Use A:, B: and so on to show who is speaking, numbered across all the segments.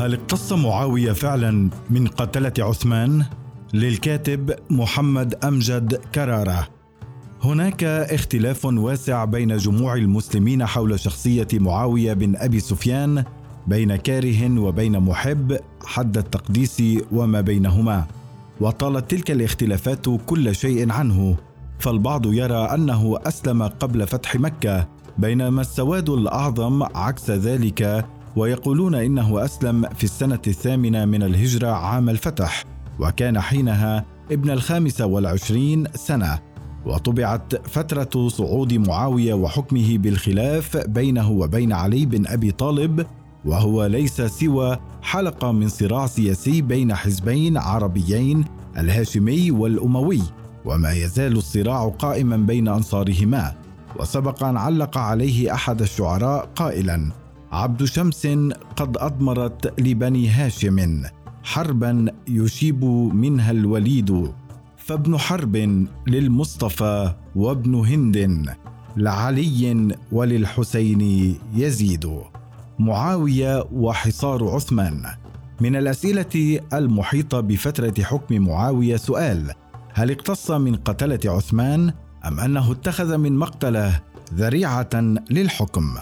A: هل اقتص معاوية فعلا من قتلة عثمان؟ للكاتب محمد أمجد كرارة. هناك اختلاف واسع بين جموع المسلمين حول شخصية معاوية بن أبي سفيان بين كاره وبين محب حد التقديس وما بينهما. وطالت تلك الاختلافات كل شيء عنه. فالبعض يرى أنه أسلم قبل فتح مكة بينما السواد الأعظم عكس ذلك ويقولون إنه أسلم في السنة الثامنة من الهجرة عام الفتح وكان حينها ابن الخامسه والعشرين سنة. وطبعت فترة صعود معاوية وحكمه بالخلاف بينه وبين علي بن أبي طالب وهو ليس سوى حلقة من صراع سياسي بين حزبين عربيين الهاشمي والأموي وما يزال الصراع قائما بين أنصارهما. وسبق ان علق عليه أحد الشعراء قائلا عبد شمس قد أضمرت لبني هاشم حربا يشيب منها الوليد فابن حرب للمصطفى وابن هند لعلي وللحسين يزيد معاوية وحصار عثمان. من الأسئلة المحيطة بفترة حكم معاوية سؤال هل اقتص من قتلة عثمان أم أنه اتخذ من مقتله ذريعة للحكم؟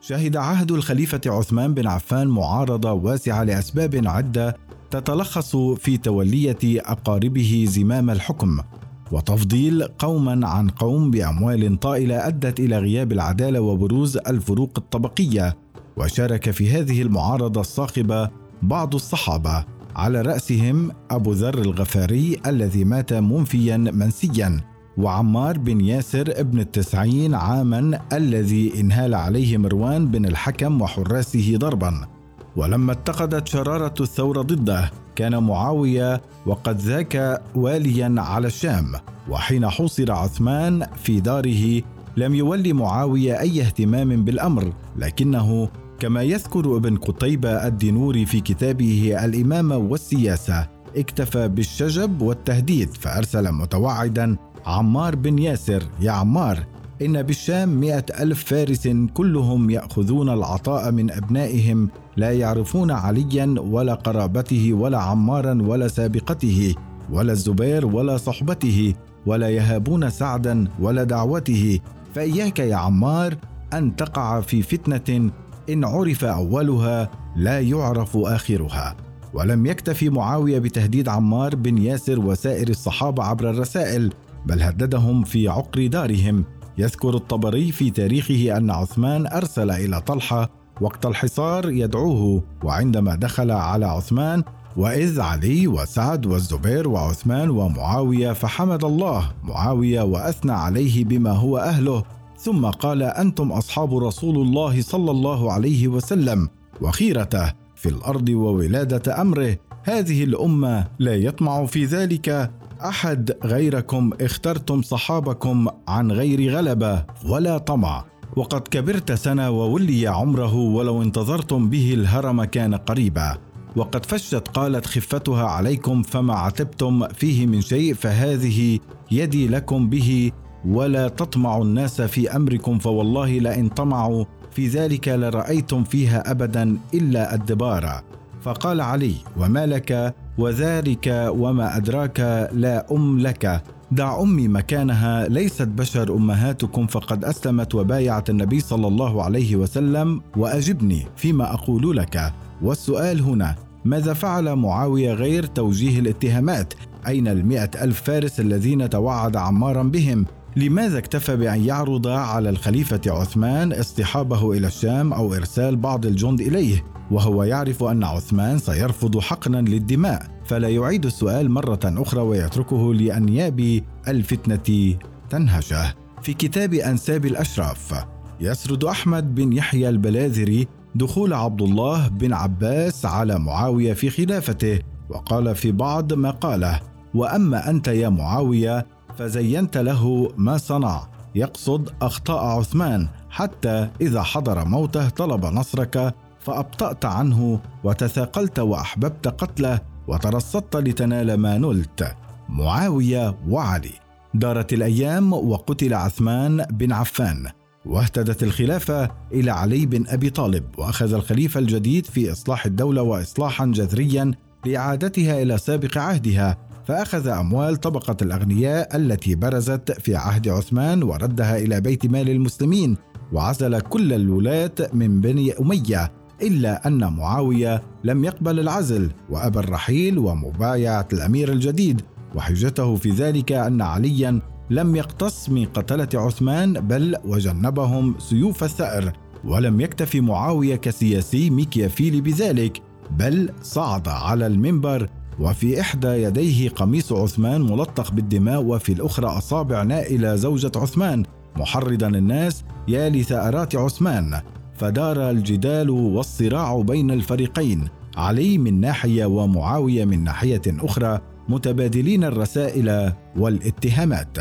A: شهد عهد الخليفة عثمان بن عفان معارضة واسعة لأسباب عدة تتلخص في تولية أقاربه زمام الحكم وتفضيل قوما عن قوم بأموال طائلة أدت إلى غياب العدالة وبروز الفروق الطبقية. وشارك في هذه المعارضة الصاخبة بعض الصحابة على رأسهم أبو ذر الغفاري الذي مات منفيا منسيا. وعمار بن ياسر ابن التسعين عاما الذي انهال عليه مروان بن الحكم وحراسه ضربا. ولما اتقدت شرارة الثوره ضده كان معاوية وقد ذاك واليا على الشام. وحين حوصر عثمان في داره لم يولي معاوية أي اهتمام بالأمر لكنه كما يذكر ابن قتيبة الدينوري في كتابه الإمامة والسياسة اكتفى بالشجب والتهديد فأرسل متوعدا عمار بن ياسر يا عمار إن بالشام مئة ألف فارس كلهم يأخذون العطاء من أبنائهم لا يعرفون عليا ولا قرابته ولا عمارا ولا سابقته ولا الزبير ولا صحبته ولا يهابون سعدا ولا دعوته. فإياك يا عمار أن تقع في فتنة إن عرف أولها لا يعرف آخرها. ولم يكتفي معاوية بتهديد عمار بن ياسر وسائر الصحابة عبر الرسائل بل هددهم في عقر دارهم. يذكر الطبري في تاريخه أن عثمان أرسل إلى طلحة وقت الحصار يدعوه وعندما دخل على عثمان وإذ علي وسعد والزبير وعثمان ومعاوية فحمد الله. معاوية وأثنى عليه بما هو أهله. ثم قال أنتم أصحاب رسول الله صلى الله عليه وسلم وخيرته في الأرض وولادة أمره. هذه الأمة لا يطمع في ذلك أحد غيركم اخترتم صحابكم عن غير غلبة ولا طمع. وقد كبرت سنة وولي عمره ولو انتظرتم به الهرم كان قريبا. وقد فشت قالت خفتها عليكم فما عتبتم فيه من شيء فهذه يدي لكم به ولا تطمعوا الناس في أمركم فوالله لئن طمعوا في ذلك لرأيتم فيها أبدا إلا الدبار. فقال علي وما لك وذلك وما أدراك لا أم لك. دع أمي مكانها ليست بشر أمهاتكم فقد أسلمت وبايعت النبي صلى الله عليه وسلم. وأجبني فيما أقول لك. والسؤال هنا ماذا فعل معاوية غير توجيه الاتهامات؟ أين المئة ألف فارس الذين توعد عمارا بهم؟ لماذا اكتفى بأن يعرض على الخليفة عثمان اصطحابه إلى الشام أو إرسال بعض الجند إليه وهو يعرف أن عثمان سيرفض حقنا للدماء فلا يعيد السؤال مرة أخرى ويتركه لأنياب الفتنة تنهشه. في كتاب أنساب الأشراف يسرد أحمد بن يحيى البلاذري دخول عبد الله بن عباس على معاوية في خلافته وقال في بعض ما قاله وأما أنت يا معاوية فزينت له ما صنع. يقصد اخطاء عثمان حتى إذا حضر موته طلب نصرك فأبطأت عنه وتثاقلت وأحببت قتله وترصدت لتنال ما نلت. معاوية وعلي. دارت الأيام وقتل عثمان بن عفان واهتدت الخلافة إلى علي بن أبي طالب وأخذ الخليفة الجديد في إصلاح الدولة وإصلاحا جذريا لإعادتها إلى سابق عهدها. فأخذ أموال طبقة الأغنياء التي برزت في عهد عثمان وردها إلى بيت مال المسلمين وعزل كل الولاة من بني أمية إلا أن معاوية لم يقبل العزل وأبى الرحيل ومبايعة الأمير الجديد. وحجته في ذلك أن عليا لم يقتص من قتلة عثمان بل وجنبهم سيوف الثأر. ولم يكتف معاوية كسياسي ميكيافيلي بذلك بل صعد على المنبر وفي إحدى يديه قميص عثمان ملطخ بالدماء وفي الأخرى أصابع نائلة زوجة عثمان. محرضا الناس يا لثأرات عثمان. فدار الجدال والصراع بين الفريقين. علي من ناحية ومعاوية من ناحية أخرى متبادلين الرسائل والاتهامات.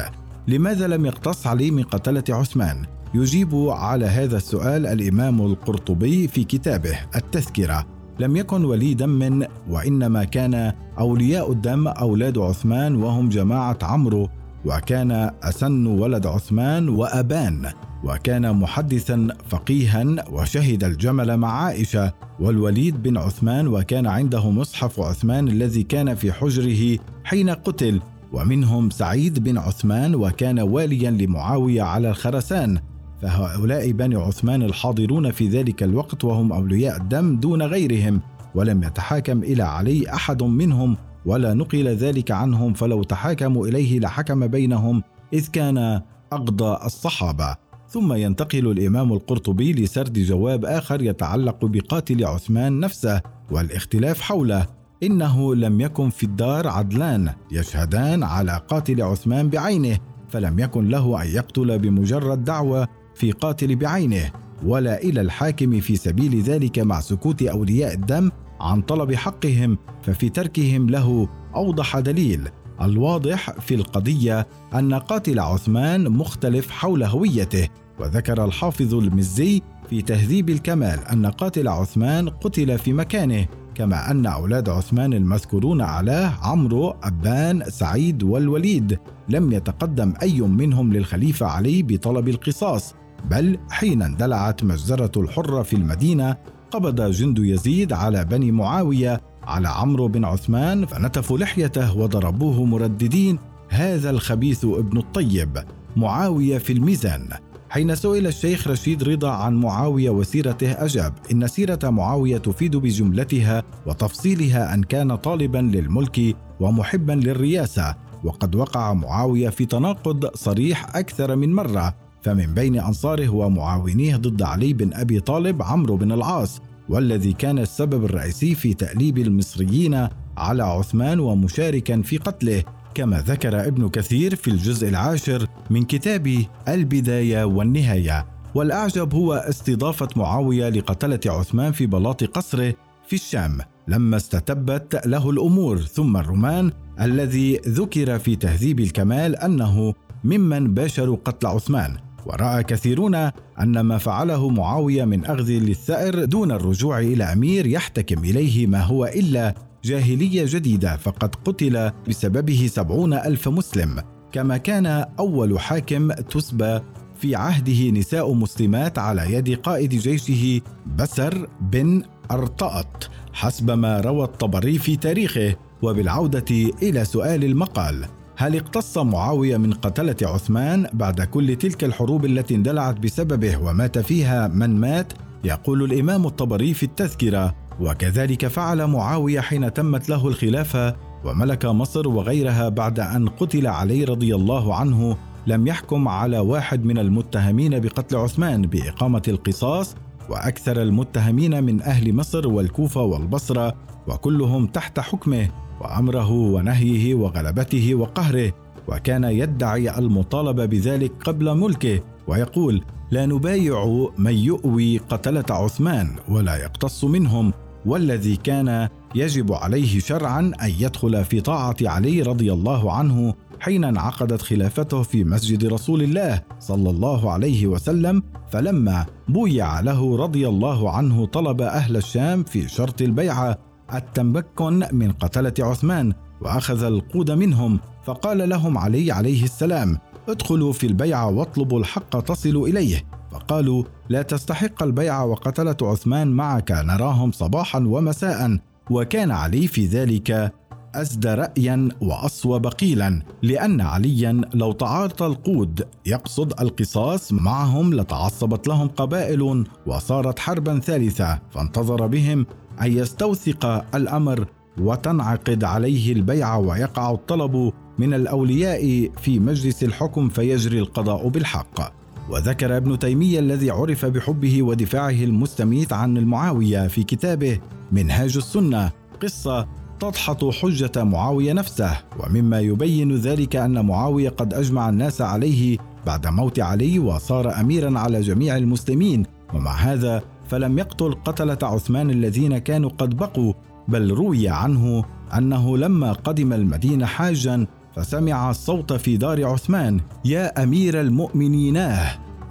A: لماذا لم يقتص علي من قتلة عثمان؟ يجيب على هذا السؤال الإمام القرطبي في كتابه التذكرة. لم يكن ولي دم وإنما كان أولياء الدم أولاد عثمان وهم جماعة عمرو وكان أسن ولد عثمان وأبان وكان محدثا فقيها وشهد الجمل مع عائشة والوليد بن عثمان وكان عنده مصحف عثمان الذي كان في حجره حين قتل ومنهم سعيد بن عثمان وكان واليا لمعاوية على الخرسان. فهؤلاء بني عثمان الحاضرون في ذلك الوقت وهم أولياء الدم دون غيرهم ولم يتحاكم إلى علي أحد منهم ولا نقل ذلك عنهم فلو تحاكموا إليه لحكم بينهم إذ كان أقضى الصحابة. ثم ينتقل الإمام القرطبي لسرد جواب آخر يتعلق بقاتل عثمان نفسه والاختلاف حوله. إنه لم يكن في الدار عدلان يشهدان على قاتل عثمان بعينه فلم يكن له أن يقتل بمجرد دعوة في قاتل بعينه ولا إلى الحاكم في سبيل ذلك مع سكوت أولياء الدم عن طلب حقهم ففي تركهم له أوضح دليل. الواضح في القضية أن قاتل عثمان مختلف حول هويته وذكر الحافظ المزي في تهذيب الكمال أن قاتل عثمان قتل في مكانه كما أن أولاد عثمان المذكورون اعلاه عمرو أبان سعيد والوليد. لم يتقدم أي منهم للخليفة علي بطلب القصاص. بل حين اندلعت مجزرة الحره في المدينة قبض جند يزيد على بني معاوية على عمرو بن عثمان فنتفوا لحيته وضربوه مرددين هذا الخبيث ابن الطيب معاوية في الميزان. حين سئل الشيخ رشيد رضا عن معاوية وسيرته أجاب إن سيرة معاوية تفيد بجملتها وتفصيلها أن كان طالبا للملك ومحبا للرياسه وقد وقع معاوية في تناقض صريح أكثر من مرة فمن بين أنصاره ومعاونيه ضد علي بن أبي طالب عمرو بن العاص والذي كان السبب الرئيسي في تأليب المصريين على عثمان ومشاركا في قتله كما ذكر ابن كثير في الجزء العاشر من كتاب البداية والنهاية. والأعجب هو استضافة معاوية لقتلة عثمان في بلاط قصره في الشام لما استتبت له الأمور ثم الرومان الذي ذكر في تهذيب الكمال أنه ممن باشروا قتل عثمان. ورأى كثيرون أن ما فعله معاوية من أخذ للثأر دون الرجوع إلى أمير يحتكم إليه ما هو إلا جاهلية جديدة فقد قتل بسببه سبعون ألف مسلم. كما كان أول حاكم تسبى في عهده نساء مسلمات على يد قائد جيشه بسر بن أرطأت حسب ما روى الطبري في تاريخه. وبالعودة إلى سؤال المقال هل اقتص معاوية من قتلة عثمان بعد كل تلك الحروب التي اندلعت بسببه ومات فيها من مات؟ يقول الإمام الطبري في التذكرة وكذلك فعل معاوية حين تمت له الخلافة وملك مصر وغيرها بعد أن قتل علي رضي الله عنه لم يحكم على واحد من المتهمين بقتل عثمان بإقامة القصاص وأكثر المتهمين من أهل مصر والكوفة والبصرة وكلهم تحت حكمه وأمره ونهيه وغلبته وقهره وكان يدعي المطالبه بذلك قبل ملكه ويقول لا نبايع من يؤوي قتلة عثمان ولا يقتص منهم والذي كان يجب عليه شرعا أن يدخل في طاعة علي رضي الله عنه حين انعقدت خلافته في مسجد رسول الله صلى الله عليه وسلم فلما بويع له رضي الله عنه طلب أهل الشام في شرط البيعة التمكن من قتلة عثمان وأخذ القود منهم فقال لهم علي عليه السلام ادخلوا في البيعة واطلبوا الحق تصلوا إليه فقالوا لا تستحق البيع وقتلة عثمان معك نراهم صباحا ومساء وكان علي في ذلك أسدى رأيا وأصوب قيلا لأن عليا لو تعاطى القود يقصد القصاص معهم لتعصبت لهم قبائل وصارت حربا ثالثة فانتظر بهم أن يستوثق الأمر وتنعقد عليه البيعة ويقع الطلب من الأولياء في مجلس الحكم فيجري القضاء بالحق. وذكر ابن تيمية الذي عرف بحبه ودفاعه المستميت عن المعاوية في كتابه منهاج السنة قصة تدحض حجة معاوية نفسه ومما يبين ذلك أن معاوية قد أجمع الناس عليه بعد موت علي وصار أميرا على جميع المسلمين. ومع هذا فلم يقتل قتلة عثمان الذين كانوا قد بقوا بل روي عنه أنه لما قدم المدينة حاجا فسمع الصوت في دار عثمان يا أمير المؤمنين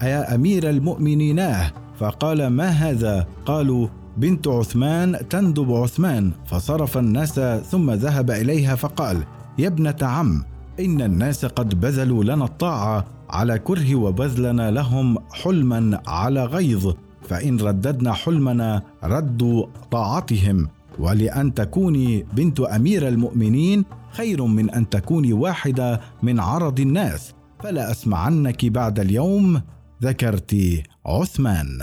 A: يا أمير المؤمنين. فقال ما هذا؟ قالوا بنت عثمان تندب عثمان فصرف الناس ثم ذهب إليها فقال يا ابنة عم إن الناس قد بذلوا لنا الطاعة على كره وبذلنا لهم حلما على غيظ فإن رددنا حلمنا ردوا طاعتهم. ولأن تكوني بنت أمير المؤمنين خير من أن تكوني واحدة من عرض الناس. فلا أسمعنك بعد اليوم ذكرت عثمان.